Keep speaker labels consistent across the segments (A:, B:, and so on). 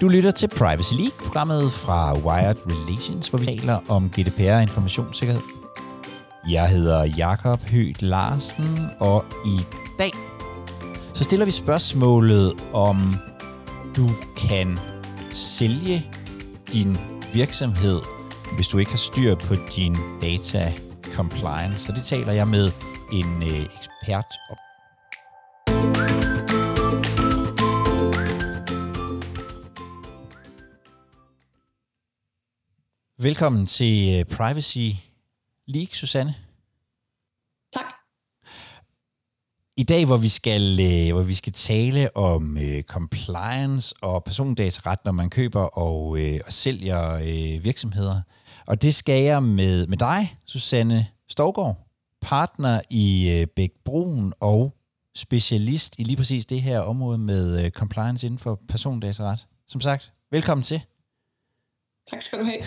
A: Du lytter til Privacy League, programmet fra Wired Relations, hvor vi taler om GDPR og informationssikkerhed. Jeg hedder Jakob Høgh Larsen, og i dag så stiller vi spørgsmålet om du kan sælge din virksomhed, hvis du ikke har styr på din data compliance. Og det taler jeg med en øh, ekspert om. Velkommen til øh, Privacy League, Susanne.
B: Tak.
A: I dag, hvor vi skal, øh, hvor vi skal tale om øh, compliance og persondataret, når man køber og, øh, og sælger øh, virksomheder. Og det skal jeg med, med dig, Susanne Stovgaard, partner i øh, Bæk Brun og specialist i lige præcis det her område med øh, compliance inden for persondataret. Som sagt, velkommen til.
B: Tak skal du have.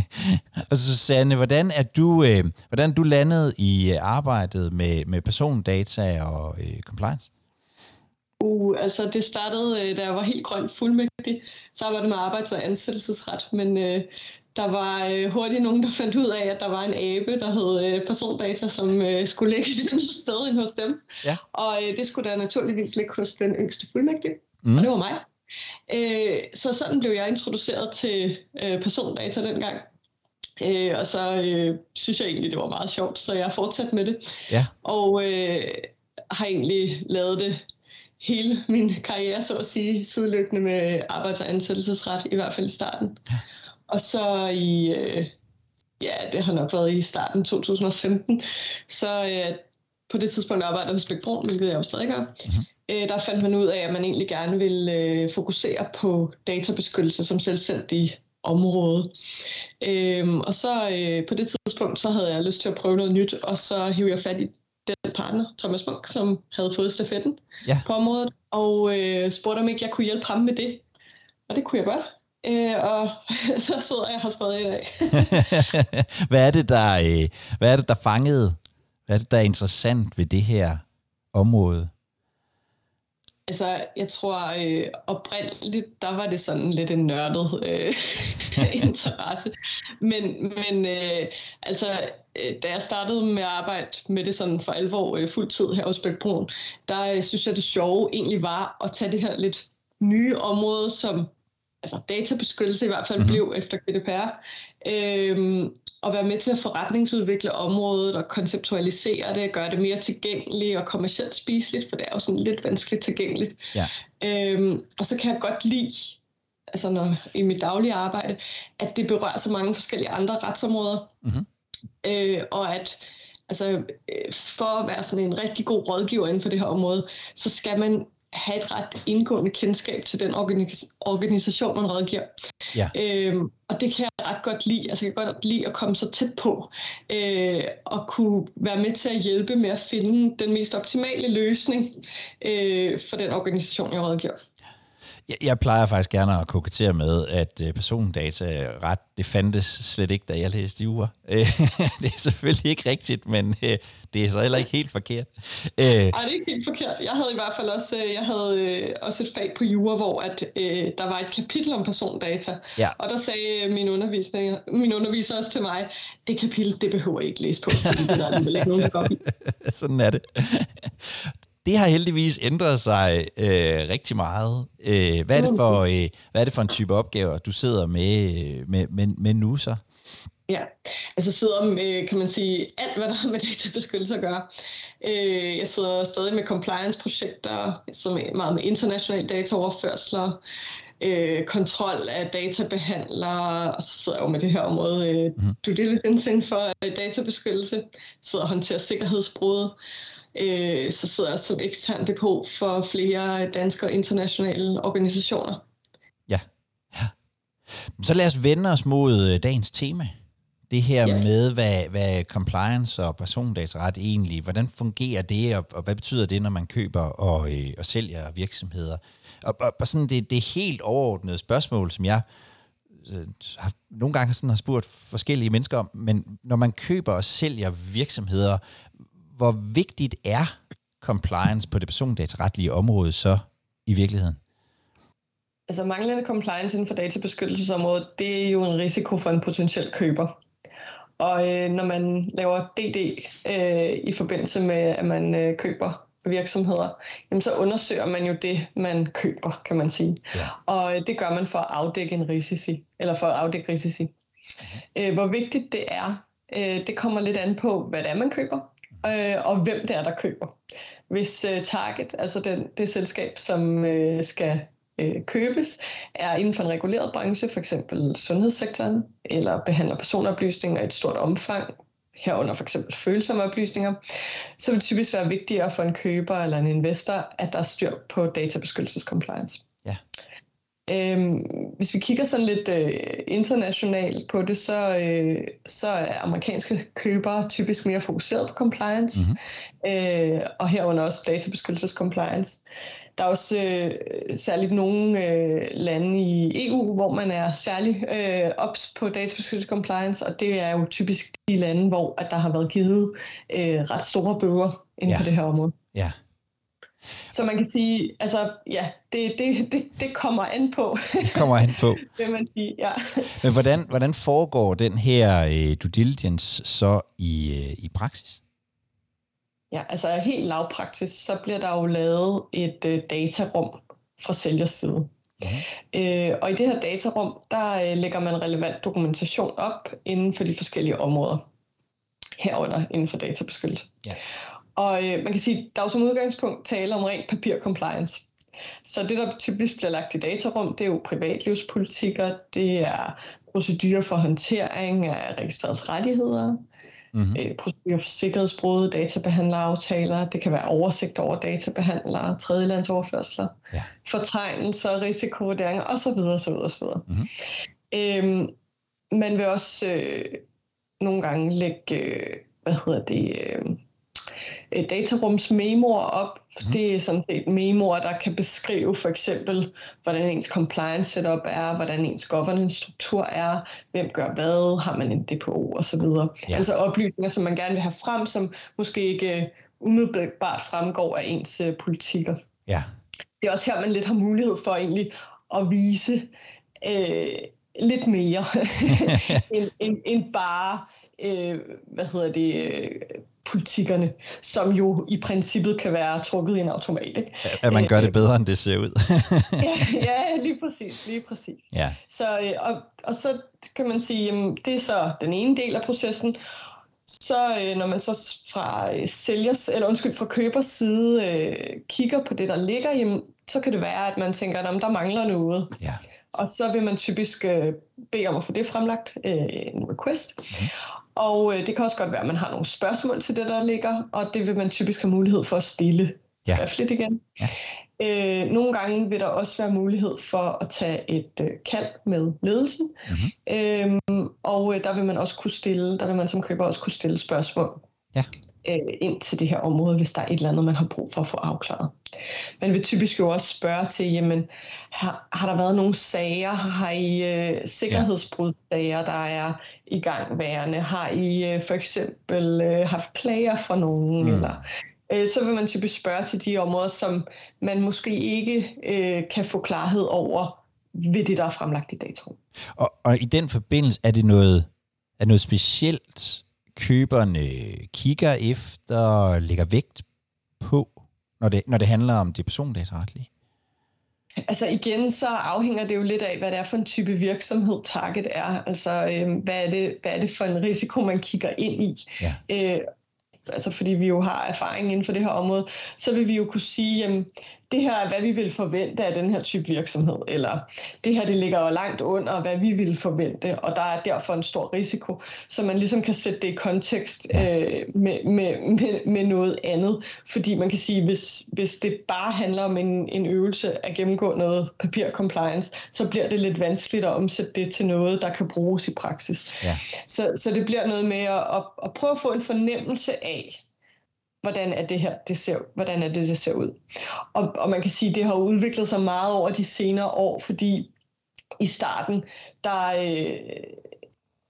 A: og Susanne, hvordan er du, øh, hvordan er du landet i øh, arbejdet med, med persondata og øh, compliance?
B: Uh, altså det startede, øh, da jeg var helt grøn fuldmægtig, så arbejdede med arbejds- og ansættelsesret, men øh, der var øh, hurtigt nogen, der fandt ud af, at der var en abe, der hed øh, persondata, som øh, skulle ligge et andet sted end hos dem.
A: Ja.
B: Og øh, det skulle der naturligvis ligge hos den yngste fuldmægtige,
A: Mm.
B: og det var mig. Øh, så sådan blev jeg introduceret til øh, persondata dengang. Øh, og så øh, synes jeg egentlig, det var meget sjovt, så jeg har fortsat med det.
A: Ja.
B: Og øh, har egentlig lavet det hele min karriere, så at sige, sideløbende med arbejds- og ansættelsesret, i hvert fald i starten.
A: Ja.
B: Og så i, øh, ja, det har nok været i starten 2015, så øh, på det tidspunkt arbejdede jeg hos Bæk Brun, hvilket jeg jo stadig gør.
A: Mhm.
B: Øh, der fandt man ud af, at man egentlig gerne ville øh, fokusere på databeskyttelse som selvstændig område. Øhm, og så øh, på det tidspunkt, så havde jeg lyst til at prøve noget nyt, og så hævde jeg fat i den partner, Thomas Munk, som havde fået stafetten
A: Ja.
B: på området, og øh, spurgte om ikke jeg kunne hjælpe ham med det. Og det kunne jeg godt. Øh, og så sidder jeg her stadig i dag.
A: hvad, er det, der, øh, hvad er det, der fangede? Hvad er det, der er interessant ved det her område?
B: Altså, jeg tror øh, oprindeligt, der var det sådan lidt en nørdet øh, interesse. Men, men øh, altså, øh, da jeg startede med at arbejde med det sådan for alvor øh, fuldtid her hos Bækbrun, der øh, synes jeg, det sjove egentlig var at tage det her lidt nye område, som altså databeskyttelse i hvert fald
A: Mhm.
B: mm-hmm. blev efter GDPR, øhm, og være med til at forretningsudvikle området og konceptualisere det, gøre det mere tilgængeligt og kommercielt spiseligt, for det er jo sådan lidt vanskeligt tilgængeligt.
A: Ja.
B: Øhm, og så kan jeg godt lide, altså når, i mit daglige arbejde, at det berører så mange forskellige andre retsområder,
A: Mhm.
B: øh, og at altså, øh, for at være sådan en rigtig god rådgiver inden for det her område, så skal man have et ret indgående kendskab til den organis- organisation, man rådgiver.
A: Ja.
B: Øhm, og det kan jeg ret godt lide. Altså, jeg kan godt lide at komme så tæt på, øh, og kunne være med til at hjælpe med at finde den mest optimale løsning øh, for den organisation, jeg rådgiver.
A: Jeg, jeg plejer faktisk gerne at kokettere med, at øh, persondata ret, det fandtes slet ikke, da jeg læste jura. Øh, det er selvfølgelig ikke rigtigt, men øh, det er så heller ikke helt forkert. Øh,
B: Ej, det er ikke helt forkert. Jeg havde i hvert fald også, øh, jeg havde øh, også et fag på jura, hvor at, øh, der var et kapitel om persondata.
A: Ja.
B: Og der sagde min, undervisning, min underviser også til mig, det kapitel, det behøver jeg ikke læse på, fordi det er der alligevel ikke nogen, der i.
A: Sådan er det. Det har heldigvis ændret sig øh, rigtig meget. Øh, hvad, er det for, øh, hvad er det for en type opgaver, du sidder med, øh, med, med, med nu så?
B: Ja, altså sidder med, kan man sige, alt hvad der har med databeskyttelse at gøre. Øh, jeg sidder stadig med compliance-projekter, som er meget med internationale dataoverførsler, øh, kontrol af databehandlere, og så sidder jeg jo med det her område
A: Mhm.
B: due diligence inden for databeskyttelse, sidder og håndterer sikkerhedsbrud, øh, så sidder jeg som ekstern depot for flere danske og internationale organisationer.
A: Så lad os vende os mod øh, dagens tema. Det her
B: Ja.
A: med, hvad, hvad compliance og persondataret egentlig, hvordan fungerer det, og, og hvad betyder det, når man køber og, øh, og sælger virksomheder? Og, og, og sådan det, det helt overordnede spørgsmål, som jeg øh, har, nogle gange sådan har spurgt forskellige mennesker om, men når man køber og sælger virksomheder, hvor vigtigt er compliance på det persondataretlige område så i virkeligheden?
B: Altså manglende compliance inden for databeskyttelsesområdet, det er jo en risiko for en potentiel køber. Og øh, når man laver DD øh, i forbindelse med, at man øh, køber virksomheder, jamen så undersøger man jo det, man køber, kan man sige. Ja. Og øh, det gør man for at afdække en risici, eller for at afdække risici. Okay. Øh, hvor vigtigt det er, øh, det kommer lidt an på, hvad det er, man køber, øh, og hvem det er, der køber. Hvis øh, Target, altså den, det selskab, som øh, skal øh, købes, er inden for en reguleret branche, f.eks. sundhedssektoren, eller behandler personoplysninger i et stort omfang, herunder for eksempel følsomme oplysninger, så vil det typisk være vigtigere for en køber eller en investor, at der er styr på databeskyttelsescompliance. Ja. Øhm, hvis vi kigger sådan lidt øh, internationalt på det, så, øh, så er amerikanske købere typisk mere fokuseret på compliance, mm-hmm. øh, og herunder også databeskyttelsescompliance. Der er også øh, særligt nogle øh, lande i EU, hvor man er særlig øh, ops på databeskyttelse compliance, og det er jo typisk de lande, hvor at der har været givet øh, ret store bøger inden ja. for det her område. Ja. Så man kan sige, altså ja, det, det, det, det kommer an på.
A: Det kommer an på.
B: vil man sige, ja.
A: Men hvordan, hvordan foregår den her øh, due diligence så i, øh, i praksis?
B: Ja, altså helt lavpraksis, så bliver der jo lavet et øh, datarum fra sælgers side. Mm. Øh, og i det her datarum, der øh, lægger man relevant dokumentation op inden for de forskellige områder. Herunder inden for databeskyttelse. Ja. Og øh, man kan sige, der er jo som udgangspunkt tale om rent papir-compliance. Så det, der typisk bliver lagt i datarum, det er jo privatlivspolitikker, det er procedurer for håndtering af registrerede rettigheder, mm-hmm. øh, procedurer for sikkerhedsbrud, databehandleraftaler, det kan være oversigt over databehandlere, tredjelandsoverførsler, ja. fortegnelser, risikovurderinger osv. osv., osv. Mm-hmm. Øhm, man vil også øh, nogle gange lægge, øh, hvad hedder det, øh, øh, datarums memoer op. Mm. Det er sådan set memoer, der kan beskrive for eksempel, hvordan ens compliance setup er, hvordan ens governance struktur er, hvem gør hvad, har man en DPO osv. Ja. Altså oplysninger, som man gerne vil have frem, som måske ikke umiddelbart fremgår af ens uh, politikker. Ja. Det er også her, man lidt har mulighed for egentlig at vise øh, lidt mere end, end, end bare, øh, hvad hedder det, øh, politikkerne, som jo i princippet kan være trukket i en automat. Ikke?
A: At man gør det bedre, end det ser ud.
B: ja, ja, lige præcis. Lige præcis. Ja. Så, øh, og, og så kan man sige, det er så den ene del af processen. Så øh, når man så fra øh, sælgers, eller undskyld, fra købers side øh, kigger på det, der ligger, jamen, så kan det være, at man tænker, at der mangler noget. Ja. Og så vil man typisk øh, bede om at få det fremlagt, øh, en request. Mm. Og øh, det kan også godt være, at man har nogle spørgsmål til det, der ligger, og det vil man typisk have mulighed for at stille ja. skriftligt igen. Ja. Øh, nogle gange vil der også være mulighed for at tage et øh, kald med ledelsen, mm-hmm. øh, og øh, der vil man også kunne stille, der vil man som køber også kunne stille spørgsmål. Ja øh, ind til det her område, hvis der er et eller andet, man har brug for at få afklaret. Man vil typisk jo også spørge til, jamen, har, har der været nogle sager? Har I øh, sikkerhedsbrudsager, der er i gang værende? Har I øh, for eksempel øh, haft klager fra nogen? Mm. Eller, øh, så vil man typisk spørge til de områder, som man måske ikke øh, kan få klarhed over ved det, der er fremlagt i dato.
A: Og, og i den forbindelse er det noget, er noget specielt, køberne kigger efter, lægger vægt på, når det, når det handler om det persondataretlige?
B: Altså igen, så afhænger det jo lidt af, hvad det er for en type virksomhed target er. Altså øh, hvad, er det, hvad er det for en risiko, man kigger ind i? Ja. Øh, altså fordi vi jo har erfaring inden for det her område, så vil vi jo kunne sige, jamen, det her er, hvad vi vil forvente af den her type virksomhed, eller det her, det ligger jo langt under, hvad vi vil forvente, og der er derfor en stor risiko, så man ligesom kan sætte det i kontekst øh, med, med, med, med noget andet, fordi man kan sige, hvis, hvis det bare handler om en, en øvelse at gennemgå noget papir-compliance, så bliver det lidt vanskeligt at omsætte det til noget, der kan bruges i praksis. Ja. Så, så det bliver noget med at, at, at prøve at få en fornemmelse af, hvordan er det her, det ser, hvordan er det, det ser ud. Og, og man kan sige, at det har udviklet sig meget over de senere år, fordi i starten, der, øh,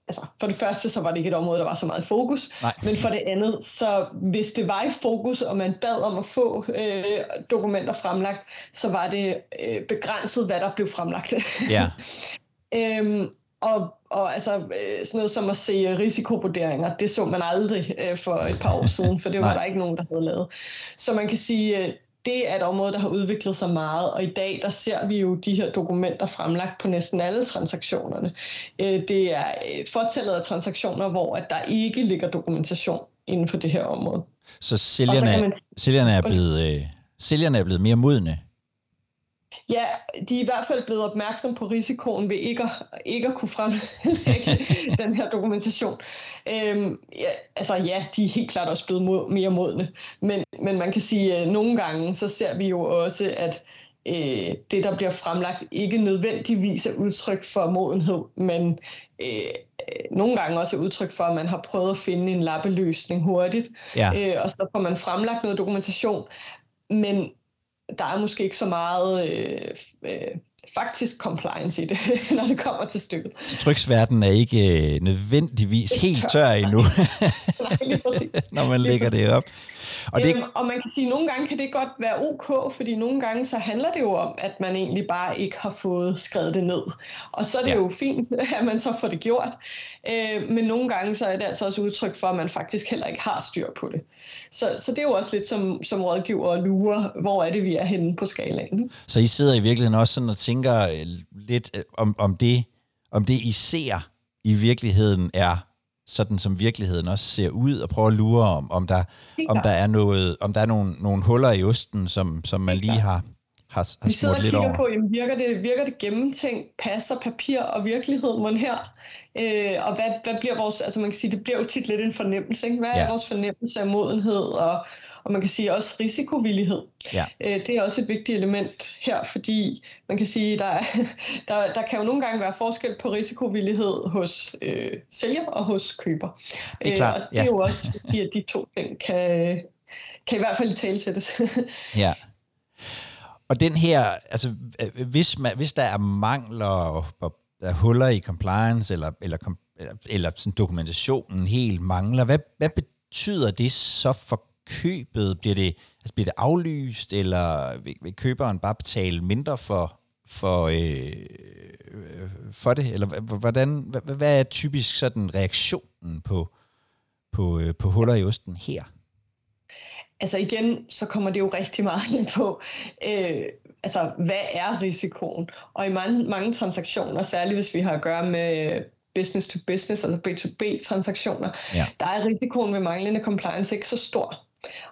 B: altså for det første, så var det ikke et område, der var så meget i fokus,
A: Nej.
B: men for det andet, så hvis det var i fokus, og man bad om at få øh, dokumenter fremlagt, så var det øh, begrænset, hvad der blev fremlagt.
A: Ja.
B: øhm, og, og altså øh, sådan noget som at se risikovurderinger, det så man aldrig øh, for et par år siden, for det var der ikke nogen, der havde lavet. Så man kan sige, øh, det er et område, der har udviklet sig meget, og i dag der ser vi jo de her dokumenter fremlagt på næsten alle transaktionerne. Øh, det er fortællet af transaktioner, hvor at der ikke ligger dokumentation inden for det her område.
A: Så sælgerne,
B: kan man-
A: sælgerne, er blevet, øh, sælgerne er blevet mere modne.
B: Ja, de er i hvert fald blevet opmærksom på risikoen ved ikke at, ikke at kunne fremlægge den her dokumentation. Øhm, ja, altså ja, de er helt klart også blevet mod, mere modne, men, men man kan sige, at nogle gange så ser vi jo også, at øh, det, der bliver fremlagt, ikke nødvendigvis er udtryk for modenhed, men øh, øh, nogle gange også er udtryk for, at man har prøvet at finde en lappeløsning hurtigt,
A: Ja.
B: øh, og så får man fremlagt noget dokumentation, men der er måske ikke så meget øh, øh, faktisk compliance i det, når det kommer til stykket.
A: Så tryksværten er ikke øh, nødvendigvis helt tør endnu, når man lægger det op. Og det,
B: Øhm, og man kan sige, at nogle gange kan det godt være ok, fordi nogle gange så handler det jo om, at man egentlig bare ikke har fået skrevet det ned. Og så er det Ja. jo fint, at man så får det gjort. Øh, men nogle gange så er det altså også udtryk for, at man faktisk heller ikke har styr på det. Så, så det er jo også lidt som, som rådgiver og lurer, hvor er det, vi er henne på skalaen.
A: så I sidder i virkeligheden også sådan og tænker øh, lidt øh, om, om, det, om det, I ser i virkeligheden er sådan, som virkeligheden også ser ud, og prøver at lure om, om der, om der er, noget, om der er nogle, nogle huller i osten, som, som man lige har, har, har
B: Vi sidder og
A: lidt
B: kigger
A: over.
B: på, jamen, virker, det, virker det gennemtænkt, passer papir og virkelighed man her? Øh, og hvad, hvad bliver vores, altså man kan sige, det bliver jo tit lidt en fornemmelse, ikke? Hvad er
A: Ja.
B: vores fornemmelse af modenhed, og, og man kan sige også risikovillighed.
A: Ja.
B: Øh, det er også et vigtigt element her, fordi man kan sige, der, er, der, der kan jo nogle gange være forskel på risikovillighed hos øh, sælger og hos køber.
A: Det er klart,
B: og det
A: ja.
B: er jo også, fordi at de to ting kan, kan i hvert fald talsættes.
A: Ja. Og den her, altså øh, hvis, man, hvis der er mangler og, og der er huller i compliance, eller, eller, eller, eller sådan dokumentationen helt mangler, hvad, hvad betyder det så for købet? Bliver det, altså bliver det aflyst, eller vil, vil køberen bare betale mindre for, for, øh, øh, for det? Eller hvordan, hvad, hvad er typisk sådan reaktionen på, på, øh, på huller i osten her?
B: Altså igen, så kommer det jo rigtig meget ind på, øh, altså hvad er risikoen? Og i mange, mange transaktioner, særligt hvis vi har at gøre med business to business, altså B2B transaktioner,
A: Ja.
B: der er risikoen ved manglende compliance ikke så stor.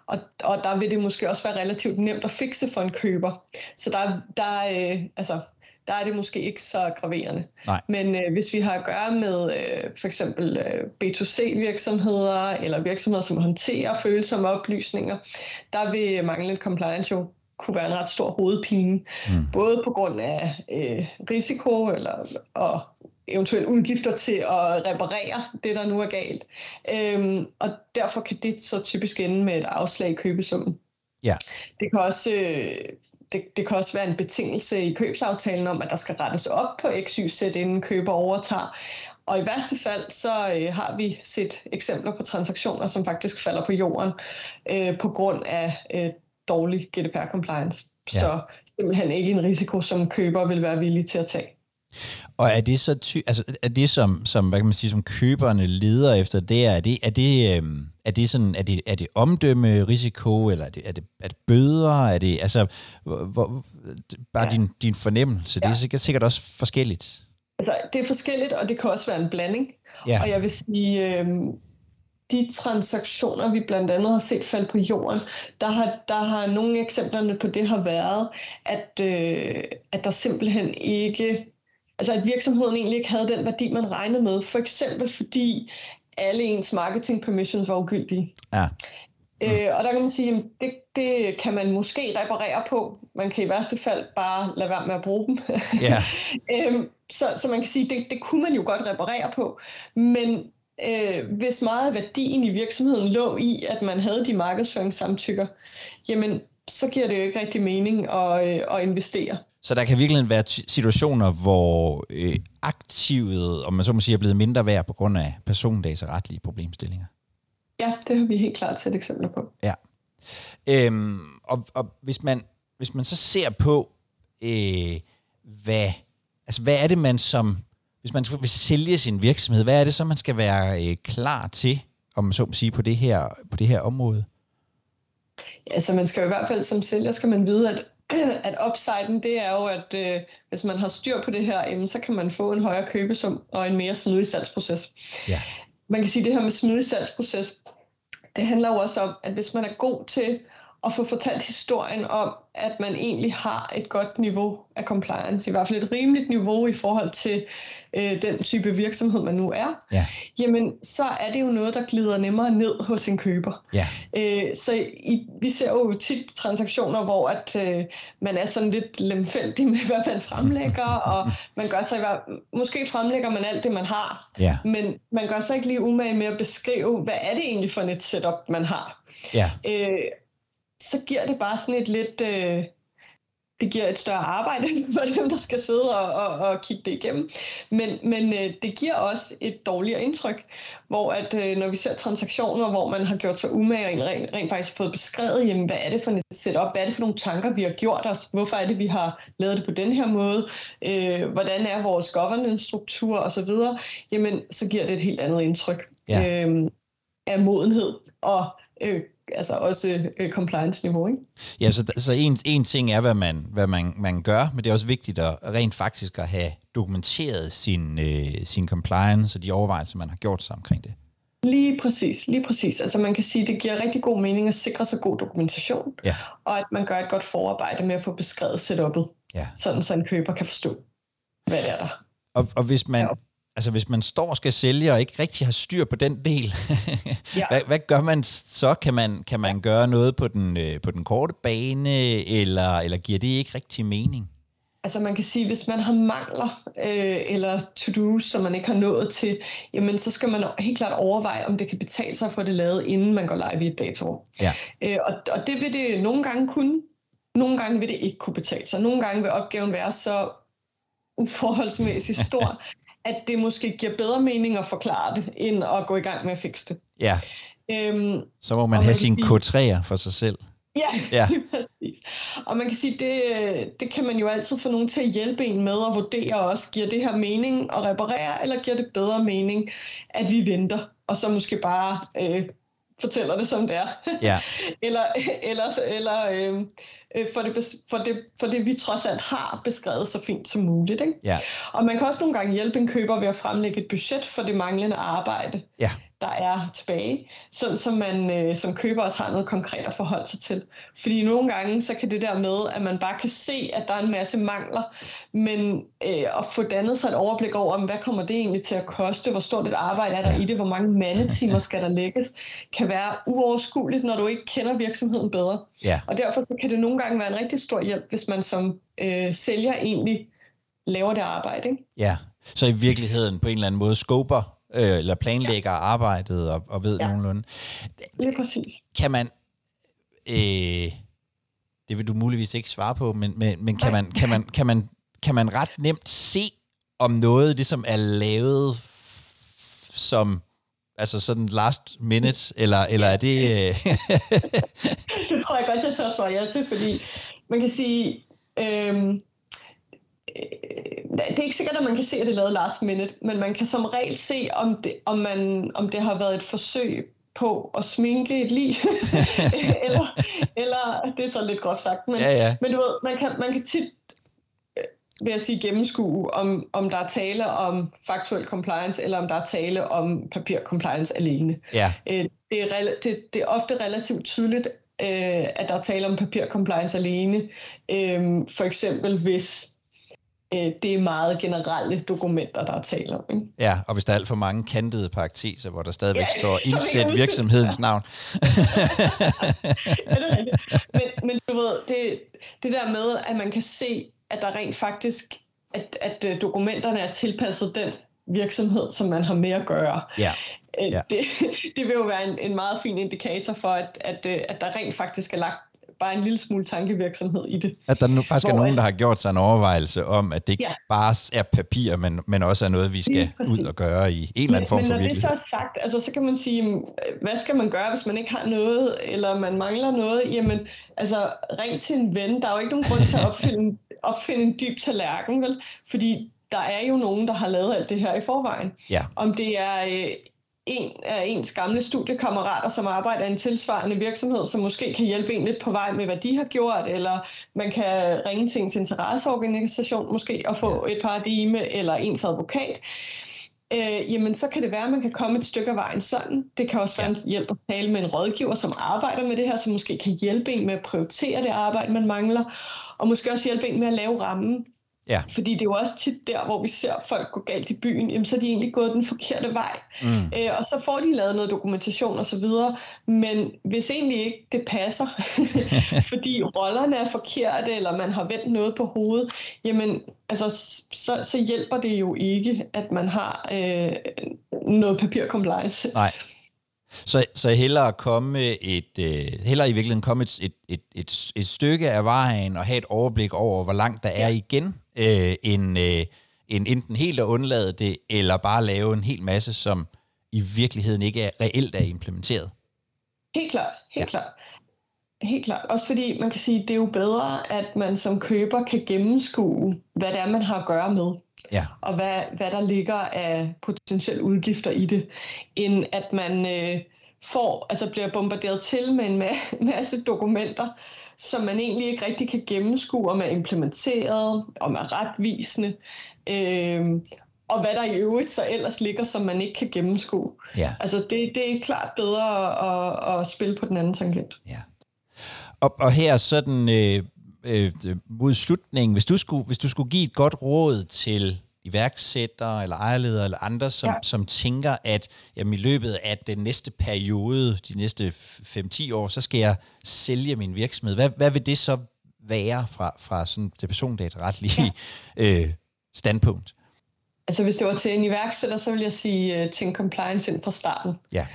B: Og, og der vil det måske også være relativt nemt at fikse for en køber. Så der, der, øh, altså, der er det måske ikke så graverende.
A: Nej.
B: Men øh, hvis vi har at gøre med øh, for eksempel øh, B2C-virksomheder eller virksomheder, som håndterer følsomme oplysninger, der vil manglende compliance jo kunne være en ret stor hovedpine.
A: Mm.
B: Både på grund af øh, risiko eller, og eventuelle udgifter til at reparere det, der nu er galt. Øhm, og derfor kan det så typisk ende med et afslag i købesummen.
A: Ja.
B: Det kan også... Øh, det, det kan også være en betingelse i købsaftalen om, at der skal rettes op på XYZ, inden køber overtager. Og i værste fald, så øh, har vi set eksempler på transaktioner, som faktisk falder på jorden øh, på grund af øh, dårlig GDPR-compliance.
A: Ja.
B: Så simpelthen ikke en risiko, som køber vil være villige til at tage.
A: Og er det så ty- altså er det som som hvad kan man sige som køberne leder efter det er det er det øhm, er det sådan er det er det omdømme risiko eller er det er det, er det bøder er det altså hvor, bare ja.
B: Ja.
A: din din fornemmelse det er
B: Ja.
A: sikkert, også forskelligt.
B: Altså, det er forskelligt, og det kan også være en blanding.
A: Ja.
B: Og jeg vil sige, øh, de transaktioner, vi blandt andet har set falde på jorden, der har, der har nogle eksemplerne på det har været, at, øh, at der simpelthen ikke, altså at virksomheden egentlig ikke havde den værdi, man regnede med. For eksempel fordi alle ens marketing permissions var ugyldige.
A: Ja.
B: Øh, og der kan man sige, at det, det kan man måske reparere på. Man kan i værste fald bare lade være med at bruge dem.
A: Ja.
B: øhm, så, så man kan sige, det, det kunne man jo godt reparere på. Men øh, hvis meget af værdien i virksomheden lå i, at man havde de markedsføringssamtykker, jamen så giver det jo ikke rigtig mening at, øh, at investere.
A: Så der kan virkelig være situationer, hvor øh, aktivet, om man så må sige, er blevet mindre værd på grund af persondataretlige problemstillinger.
B: Ja, det har vi helt klart set eksempler på.
A: Ja. Øhm, og, og hvis man hvis man så ser på, øh, hvad, altså, hvad er det, man som, hvis man vil sælge sin virksomhed, hvad er det så, man skal være øh, klar til, om man så må sige, på det her, på det her område?
B: Ja, så man skal jo i hvert fald som sælger, skal man vide, at at upsiden, det er jo, at øh, hvis man har styr på det her, jamen, så kan man få en højere købesum og en mere smidig salgsproces. Ja. Man kan sige, at det her med smidig salgsproces, det handler jo også om, at hvis man er god til at få fortalt historien om, at man egentlig har et godt niveau af compliance, i hvert fald et rimeligt niveau i forhold til øh, den type virksomhed, man nu er, ja. jamen så er det jo noget, der glider nemmere ned hos en køber. Ja. Øh, så i, vi ser jo tit transaktioner, hvor at øh, man er sådan lidt lemfældig med, hvad man fremlægger, og man gør sig, måske fremlægger man alt det, man har, ja. men man gør sig ikke lige umage med at beskrive, hvad er det egentlig for et setup, man har. Ja. Øh, så giver det bare sådan et lidt... Øh, det giver et større arbejde for dem, der skal sidde og, og, og kigge det igennem. Men, men øh, det giver også et dårligere indtryk, hvor at øh, når vi ser transaktioner, hvor man har gjort sig umage og rent, rent faktisk fået beskrevet, jamen, hvad er det for et setup, hvad er det for nogle tanker, vi har gjort os, hvorfor er det, vi har lavet det på den her måde, øh, hvordan er vores governance-struktur osv., jamen så giver det et helt andet indtryk ja. øh, af modenhed og øh, altså også øh, compliance-niveau. Ikke?
A: Ja, så, så en, en ting er, hvad, man, hvad man, man gør, men det er også vigtigt at rent faktisk at have dokumenteret sin, øh, sin compliance og de overvejelser, man har gjort sig omkring det.
B: Lige præcis, lige præcis. Altså man kan sige, at det giver rigtig god mening at sikre sig god dokumentation, ja. og at man gør et godt forarbejde med at få beskrevet setup'et, ja. sådan så en køber kan forstå, hvad det er der.
A: Og, og hvis man, ja altså hvis man står og skal sælge og ikke rigtig har styr på den del, ja. hvad, hvad gør man så? Kan man, kan man gøre noget på den, øh, på den korte bane, eller, eller giver det ikke rigtig mening?
B: Altså man kan sige, hvis man har mangler øh, eller to-dos, som man ikke har nået til, jamen så skal man helt klart overveje, om det kan betale sig for det lavet, inden man går live i et datarum. Ja. Øh, og, og det vil det nogle gange kunne, nogle gange vil det ikke kunne betale sig. Nogle gange vil opgaven være så uforholdsmæssigt stor, at det måske giver bedre mening at forklare det, end at gå i gang med at fikse det.
A: Ja. Øhm, så må man have sine K3'er for sig selv.
B: Ja, ja. præcis. Og man kan sige, det, det kan man jo altid få nogen til at hjælpe en med at vurdere også, giver det her mening at reparere, eller giver det bedre mening, at vi venter, og så måske bare øh, fortæller det, som det er. Ja. eller eller, eller øh, øh, for, det, for, det, for det, vi trods alt har beskrevet så fint som muligt. Ikke? Ja. Og man kan også nogle gange hjælpe en køber ved at fremlægge et budget for det manglende arbejde. Ja der er tilbage, sådan så man øh, som køber også har noget konkret at forholde sig til. Fordi nogle gange, så kan det der med, at man bare kan se, at der er en masse mangler, men øh, at få dannet sig et overblik over, hvad kommer det egentlig til at koste, hvor stort et arbejde er der i det, hvor mange mandetimer skal der lægges, kan være uoverskueligt, når du ikke kender virksomheden bedre. Ja. Og derfor så kan det nogle gange være en rigtig stor hjælp, hvis man som øh, sælger egentlig laver det arbejde. Ikke?
A: Ja, så i virkeligheden på en eller anden måde skoper øh, eller planlægger ja. arbejdet og, og ved ja. nogenlunde.
B: Lige præcis.
A: Kan man, øh, det vil du muligvis ikke svare på, men, men, men kan, man, kan, man, kan, man, kan man ret nemt se, om noget ligesom er lavet som altså sådan last minute, eller, eller er det...
B: Tror jeg tør svare ja til, fordi man kan sige, øh, det er ikke sikkert, at man kan se, at det er lavet last minute, men man kan som regel se, om det, om man, om det har været et forsøg på at sminke et lig. eller, eller, det er så lidt groft sagt, men, ja, ja. men du ved, man kan, man kan tit øh, vil jeg sige gennemskue, om, om der er tale om faktuel compliance, eller om der er tale om papir compliance alene. Ja. Øh, det, er, det, det er ofte relativt tydeligt, øh, at der er tale om papir compliance alene. for eksempel hvis øh, det er meget generelle dokumenter, der er tale om. Ikke?
A: Ja, og hvis der er alt for mange kantede parakteser, hvor der stadigvæk ja, står indsæt virksomhedens navn. ja,
B: det er men, men du ved, det, det der med, at man kan se, at der rent faktisk, at, at øh, dokumenterne er tilpasset den virksomhed, som man har med at gøre. Ja. Øh, ja. Det, det vil jo være en, en meget fin indikator for, at, at, øh, at der rent faktisk er lagt bare en lille smule tankevirksomhed i det.
A: At der nu faktisk Hvor, er nogen, der har gjort sig en overvejelse om, at det ikke ja. bare er papir, men, men også er noget, vi skal ud og gøre i en eller anden form
B: men,
A: for
B: men
A: når det
B: så er sagt, altså, så kan man sige, hvad skal man gøre, hvis man ikke har noget, eller man mangler noget? Jamen, altså, ring til en ven. Der er jo ikke nogen grund til at opfinde, opfinde en dyb tallerken, vel? Fordi der er jo nogen, der har lavet alt det her i forvejen.
A: Ja.
B: Om det er øh, en af ens gamle studiekammerater, som arbejder i en tilsvarende virksomhed, som måske kan hjælpe en lidt på vej med, hvad de har gjort, eller man kan ringe til ens interesseorganisation måske og få et paradigme, eller ens advokat. Øh, jamen så kan det være, at man kan komme et stykke af vejen sådan. Det kan også være en hjælp at tale med en rådgiver, som arbejder med det her, som måske kan hjælpe en med at prioritere det arbejde, man mangler, og måske også hjælpe en med at lave rammen
A: Ja.
B: Fordi det er jo også tit der, hvor vi ser folk gå galt i byen, jamen så er de egentlig gået den forkerte vej. Mm. Øh, og så får de lavet noget dokumentation og så videre. Men hvis egentlig ikke det passer, fordi rollerne er forkerte, eller man har vendt noget på hovedet, jamen altså, så, så hjælper det jo ikke, at man har øh, noget papircompliance.
A: Nej. Så, så hellere komme et, øh, hellere i virkeligheden komme et, et, et, et, et stykke af vejen og have et overblik over, hvor langt der er igen, øh, end, øh, end enten helt at undlade det, eller bare lave en hel masse, som i virkeligheden ikke er reelt er implementeret.
B: Helt klart, helt ja. klart. Helt klart. Også fordi man kan sige, at det er jo bedre, at man som køber kan gennemskue, hvad det er, man har at gøre med.
A: Ja.
B: Og hvad, hvad der ligger af potentielle udgifter i det, end at man øh, får, altså bliver bombarderet til med en masse dokumenter, som man egentlig ikke rigtig kan gennemskue, om er implementeret, om er retvisende, øh, og hvad der i øvrigt så ellers ligger, som man ikke kan gennemskue.
A: Ja.
B: Altså det, det er klart bedre at, at spille på den anden tangent.
A: Ja. Og, og her sådan øh, øh, mod slutningen, hvis du, skulle, hvis du skulle give et godt råd til iværksættere eller ejerledere eller andre, som, ja. som tænker, at jamen, i løbet af den næste periode, de næste 5-10 år, så skal jeg sælge min virksomhed. Hvad, hvad vil det så være fra, fra sådan det persondataretlige ja. øh, standpunkt?
B: Altså hvis det var til en iværksætter, så vil jeg sige, uh, tænk compliance ind fra starten.
A: Ja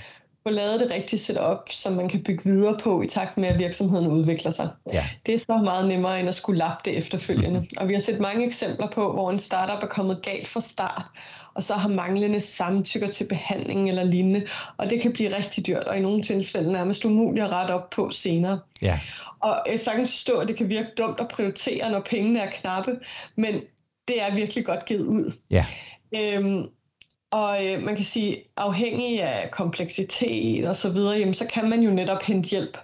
B: få lavet det rigtige setup, som man kan bygge videre på i takt med, at virksomheden udvikler sig.
A: Ja.
B: Det er så meget nemmere, end at skulle lappe det efterfølgende. Og vi har set mange eksempler på, hvor en startup er kommet galt fra start, og så har manglende samtykker til behandling eller lignende, og det kan blive rigtig dyrt, og i nogle tilfælde nærmest umuligt at rette op på senere.
A: Ja.
B: Og jeg sagtens forstå, at det kan virke dumt at prioritere, når pengene er knappe, men det er virkelig godt givet ud.
A: Ja.
B: Øhm, og øh, man kan sige, afhængig af kompleksitet og så videre, jamen, så kan man jo netop hente hjælp.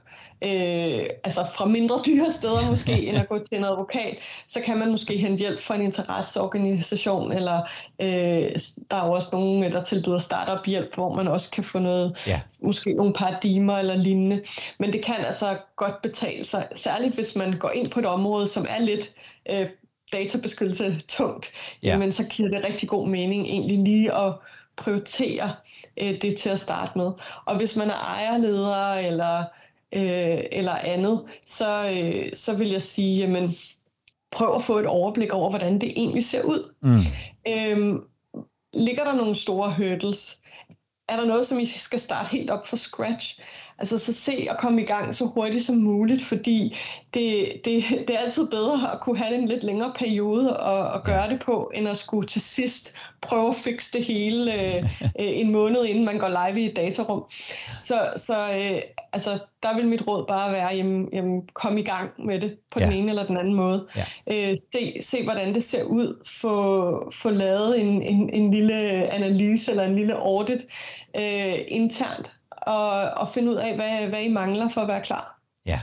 B: Øh, altså fra mindre dyre steder måske, end at gå til en advokat, så kan man måske hente hjælp fra en interesseorganisation, eller øh, der er jo også nogen, der tilbyder startup hjælp, hvor man også kan få noget,
A: ja.
B: måske nogle paradigmer eller lignende. Men det kan altså godt betale sig, særligt hvis man går ind på et område, som er lidt øh, databeskyttelse tungt, ja. jamen så giver det rigtig god mening egentlig lige at prioritere øh, det til at starte med. Og hvis man er ejerleder eller, øh, eller andet, så, øh, så vil jeg sige, jamen prøv at få et overblik over, hvordan det egentlig ser ud. Mm. Øhm, ligger der nogle store hurdles? Er der noget, som I skal starte helt op fra scratch? Altså så se at komme i gang så hurtigt som muligt, fordi det, det, det er altid bedre at kunne have en lidt længere periode og, og gøre det på, end at skulle til sidst prøve at fikse det hele øh, øh, en måned, inden man går live i et datarum. Så, så øh, altså, der vil mit råd bare være, jamen, jamen, kom i gang med det på ja. den ene eller den anden måde. Ja. Øh, se, se, hvordan det ser ud. Få, få lavet en, en, en lille analyse eller en lille audit øh, internt og, og finde ud af, hvad, hvad I mangler for at være klar.
A: Ja,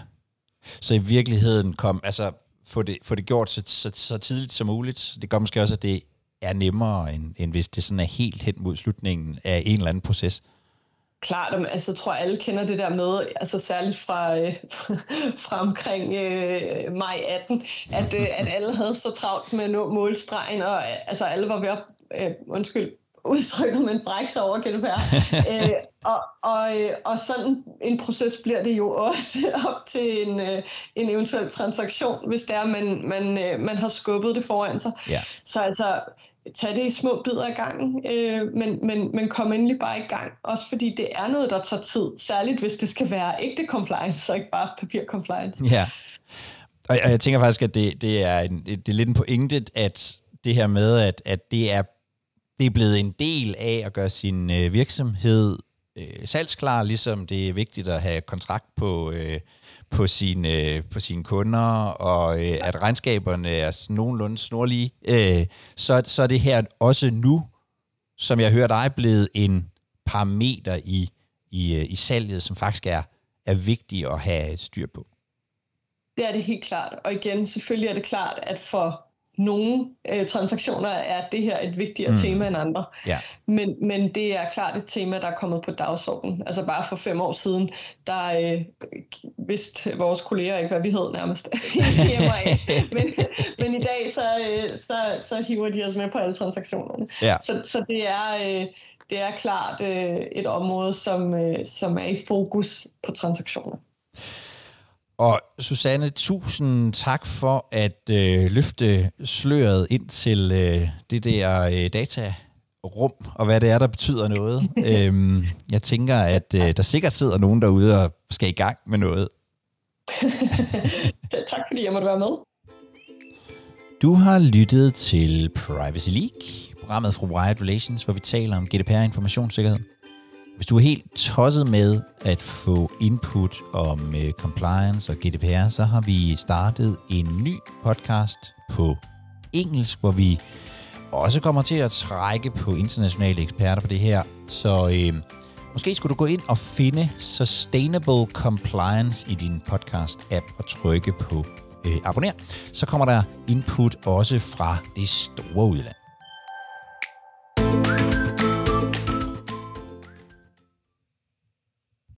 A: så i virkeligheden kom, altså få det, få det gjort så, så, så tidligt som muligt. Det gør måske også, at det er nemmere, end, end hvis det sådan er helt hen mod slutningen af en eller anden proces.
B: Klart, altså jeg tror alle kender det der med, altså særligt fra, øh, fra omkring øh, maj 18, at, øh, at alle havde så travlt med at nå målstregen, og altså alle var ved at, øh, undskyld, udtrykket, men brække sig over GDPR. øh, og, og, øh, og sådan en proces bliver det jo også op til en, øh, en eventuel transaktion, hvis det er, man, man, øh, man har skubbet det foran sig.
A: Ja.
B: Så altså, tag det i små bidder af gangen, øh, men, men, men kom endelig bare i gang. Også fordi det er noget, der tager tid, særligt hvis det skal være ægte compliance, og ikke bare papir compliance.
A: Ja, og jeg, jeg tænker faktisk, at det, det, er en, det er lidt en pointe, at det her med, at, at det, er, det er blevet en del af at gøre sin øh, virksomhed øh, salgsklar, ligesom det er vigtigt at have kontrakt på, øh, på, sine, øh, på sine kunder, og øh, at regnskaberne er nogenlunde snorlige, øh, så, så er det her også nu, som jeg hører dig, blevet en parameter i, i, øh, i salget, som faktisk er, er vigtig at have styr på.
B: Det er det helt klart. Og igen, selvfølgelig er det klart, at for nogle øh, transaktioner er det her et vigtigere mm. tema end andre.
A: Ja.
B: Men, men det er klart et tema, der er kommet på dagsordenen. Altså bare for fem år siden, der øh, vidste vores kolleger ikke, hvad vi hed nærmest. men, men i dag, så, øh, så, så hiver de os med på alle transaktionerne.
A: Ja.
B: Så, så det er... Øh, det er klart øh, et område, som, øh, som er i fokus på transaktioner.
A: Og Susanne, tusind tak for at øh, løfte sløret ind til øh, det der øh, datarum, og hvad det er, der betyder noget. øhm, jeg tænker, at øh, der sikkert sidder nogen derude og skal i gang med noget.
B: tak fordi jeg måtte være med.
A: Du har lyttet til Privacy League, programmet fra Wired Relations, hvor vi taler om GDPR informationssikkerhed. Hvis du er helt tosset med at få input om uh, compliance og GDPR, så har vi startet en ny podcast på engelsk, hvor vi også kommer til at trække på internationale eksperter på det her. Så øh, måske skulle du gå ind og finde Sustainable Compliance i din podcast-app og trykke på øh, abonner. Så kommer der input også fra det store udland.